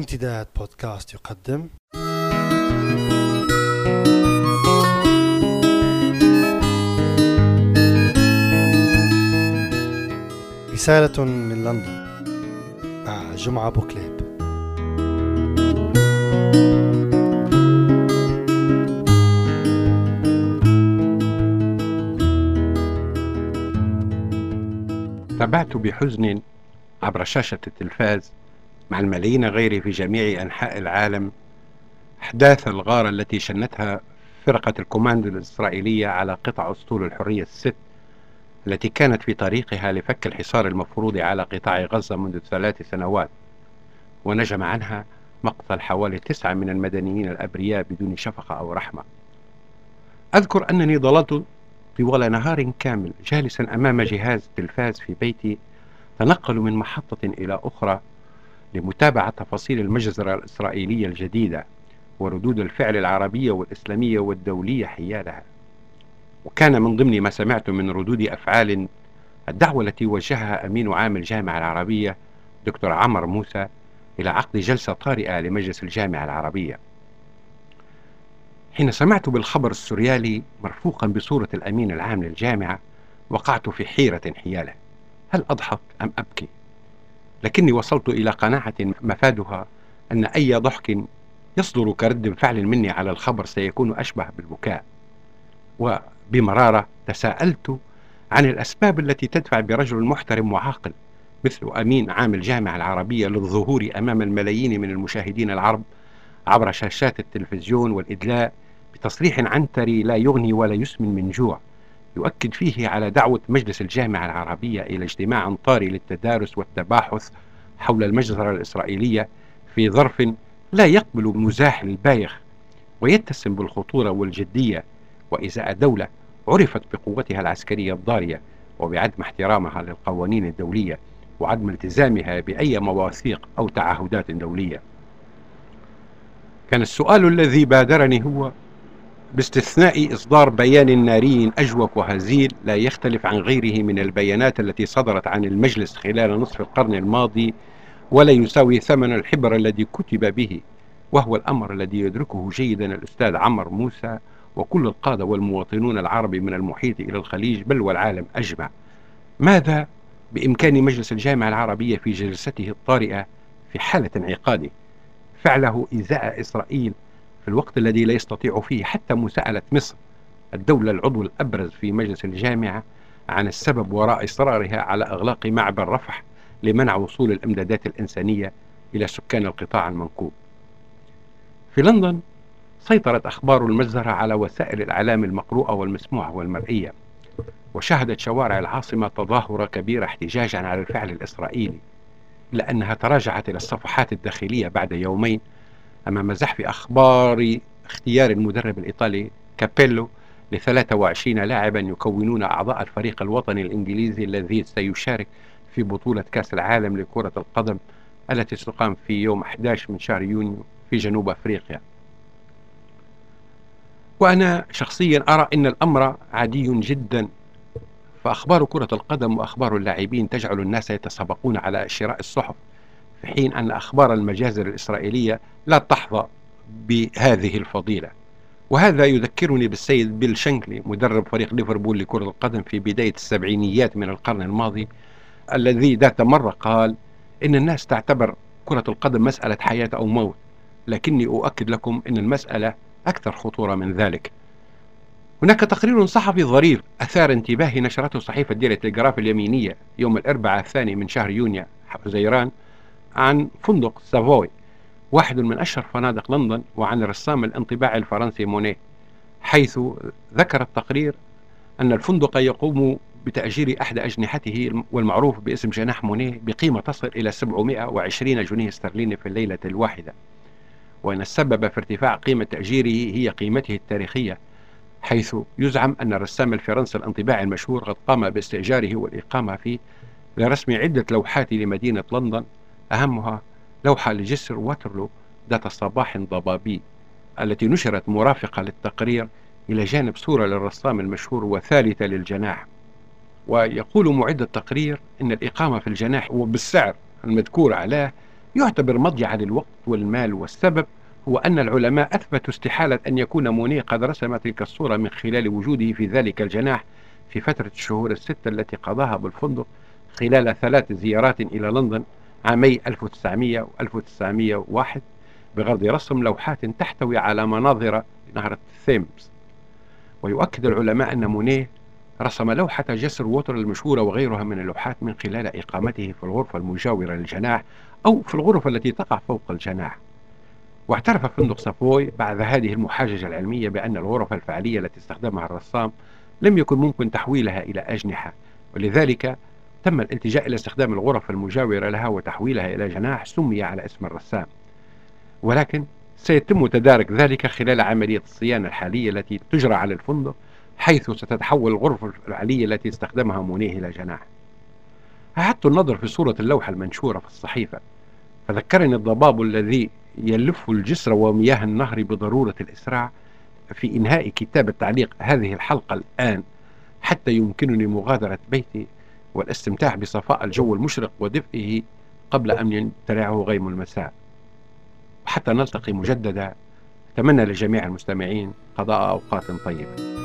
امتداد بودكاست يقدم. رسالة من لندن. مع جمعة بوكليب تابعت بحزن عبر شاشة التلفاز. مع الملايين غيري في جميع أنحاء العالم أحداث الغارة التي شنتها فرقة الكوماندو الإسرائيلية على قطع أسطول الحرية الست التي كانت في طريقها لفك الحصار المفروض على قطاع غزة منذ ثلاث سنوات ونجم عنها مقتل حوالي تسعة من المدنيين الأبرياء بدون شفقة أو رحمة. أذكر أنني ضللت طوال نهار كامل جالسا أمام جهاز التلفاز في بيتي تنقل من محطة إلى أخرى لمتابعة تفاصيل المجزرة الإسرائيلية الجديدة وردود الفعل العربية والإسلامية والدولية حيالها. وكان من ضمن ما سمعت من ردود أفعال الدعوة التي وجهها أمين عام الجامعة العربية دكتور عمر موسى إلى عقد جلسة طارئة لمجلس الجامعة العربية. حين سمعت بالخبر السوريالي مرفوقا بصورة الأمين العام للجامعة وقعت في حيرة حيالة. هل أضحك أم أبكي؟ لكني وصلت إلى قناعة مفادها أن أي ضحك يصدر كرد فعل مني على الخبر سيكون أشبه بالبكاء. وبمرارة تساءلت عن الأسباب التي تدفع برجل محترم وعاقل مثل أمين عام الجامعة العربية للظهور أمام الملايين من المشاهدين العرب عبر شاشات التلفزيون والإدلاء بتصريح عنتري لا يغني ولا يسمن من جوع. يؤكد فيه على دعوة مجلس الجامعة العربية إلى اجتماع طاري للتدارس والتباحث حول المجزرة الإسرائيلية في ظرف لا يقبل مزاح للبايخ ويتسم بالخطورة والجدية وإزاء دولة عرفت بقوتها العسكرية الضارية وبعدم احترامها للقوانين الدولية وعدم التزامها بأي مواثيق أو تعهدات دولية. كان السؤال الذي بادرني هو باستثناء إصدار بيان ناري أجوف وهزيل لا يختلف عن غيره من البيانات التي صدرت عن المجلس خلال نصف القرن الماضي ولا يساوي ثمن الحبر الذي كتب به وهو الأمر الذي يدركه جيدا الأستاذ عمر موسى وكل القادة والمواطنون العرب من المحيط إلى الخليج بل والعالم أجمع. ماذا بإمكان مجلس الجامعة العربية في جلسته الطارئة في حالة انعقاد فعله إزاء إسرائيل الوقت الذي لا يستطيع فيه حتى مساءلة مصر الدولة العضو الأبرز في مجلس الجامعة عن السبب وراء إصرارها على إغلاق معبر رفح لمنع وصول الإمدادات الإنسانية إلى سكان القطاع المنكوب في لندن سيطرت أخبار المجزرة على وسائل الإعلام المقروءة والمسموعة والمرئية وشهدت شوارع العاصمة تظاهرة كبيرة احتجاجا على الفعل الإسرائيلي لأنها تراجعت إلى الصفحات الداخلية بعد يومين أمام زحف أخبار اختيار المدرب الإيطالي كابيلو ل 23 لاعبا يكونون أعضاء الفريق الوطني الإنجليزي الذي سيشارك في بطولة كأس العالم لكرة القدم التي ستقام في يوم 11 من شهر يونيو في جنوب أفريقيا. وأنا شخصيا أرى أن الأمر عادي جدا فأخبار كرة القدم وأخبار اللاعبين تجعل الناس يتسابقون على شراء الصحف. حين أن أخبار المجازر الإسرائيلية لا تحظى بهذه الفضيلة. وهذا يذكرني بالسيد بيل شنكلي مدرب فريق ليفربول لكرة القدم في بداية السبعينيات من القرن الماضي الذي ذات مرة قال إن الناس تعتبر كرة القدم مسألة حياة أو موت لكني أؤكد لكم أن المسألة أكثر خطورة من ذلك. هناك تقرير صحفي ظريف أثار انتباهي نشرته صحيفة ديرة التلغراف اليمينية يوم الأربعاء الثاني من شهر يونيو حزيران عن فندق سافوي واحد من أشهر فنادق لندن وعن الرسام الانطباعي الفرنسي مونيه حيث ذكر التقرير أن الفندق يقوم بتأجير أحد أجنحته والمعروف باسم جناح مونيه بقيمة تصل إلى 720 جنيه استرليني في الليلة الواحدة. وأن السبب في ارتفاع قيمة تأجيره هي قيمته التاريخية حيث يزعم أن الرسام الفرنسي الانطباعي المشهور قد قام باستئجاره والإقامة فيه لرسم عدة لوحات لمدينة لندن أهمها لوحة لجسر واترلو ذات صباح ضبابي التي نشرت مرافقة للتقرير إلى جانب صورة للرسام المشهور وثالثة للجناح. ويقول معد التقرير أن الإقامة في الجناح وبالسعر المذكور عليه يعتبر مضيعة للوقت والمال والسبب هو أن العلماء أثبتوا استحالة أن يكون مونيه قد رسم تلك الصورة من خلال وجوده في ذلك الجناح في فترة الشهور الستة التي قضاها بالفندق خلال ثلاث زيارات إلى لندن عامي 1900 و 1901 بغرض رسم لوحات تحتوي على مناظر نهر الثيمز. ويؤكد العلماء أن مونيه رسم لوحة جسر ووتر المشهورة وغيرها من اللوحات من خلال إقامته في الغرفة المجاورة للجناح أو في الغرف التي تقع فوق الجناح. واعترف فندق سافوي بعد هذه المحاججة العلمية بأن الغرف الفعلية التي استخدمها الرسام لم يكن ممكن تحويلها إلى أجنحة ولذلك تم الالتجاء إلى استخدام الغرف المجاورة لها وتحويلها إلى جناح سمي على اسم الرسام. ولكن سيتم تدارك ذلك خلال عملية الصيانة الحالية التي تجرى على الفندق حيث ستتحول الغرفة الفعلية التي استخدمها مونيه إلى جناح. أعدت النظر في صورة اللوحة المنشورة في الصحيفة فذكرني الضباب الذي يلف الجسر ومياه النهر بضرورة الإسراع في إنهاء كتابة تعليق هذه الحلقة الآن حتى يمكنني مغادرة بيتي والاستمتاع بصفاء الجو المشرق ودفئه قبل أن ينترعه غيم المساء. وحتى نلتقي مجددا أتمنى لجميع المستمعين قضاء أوقات طيبة.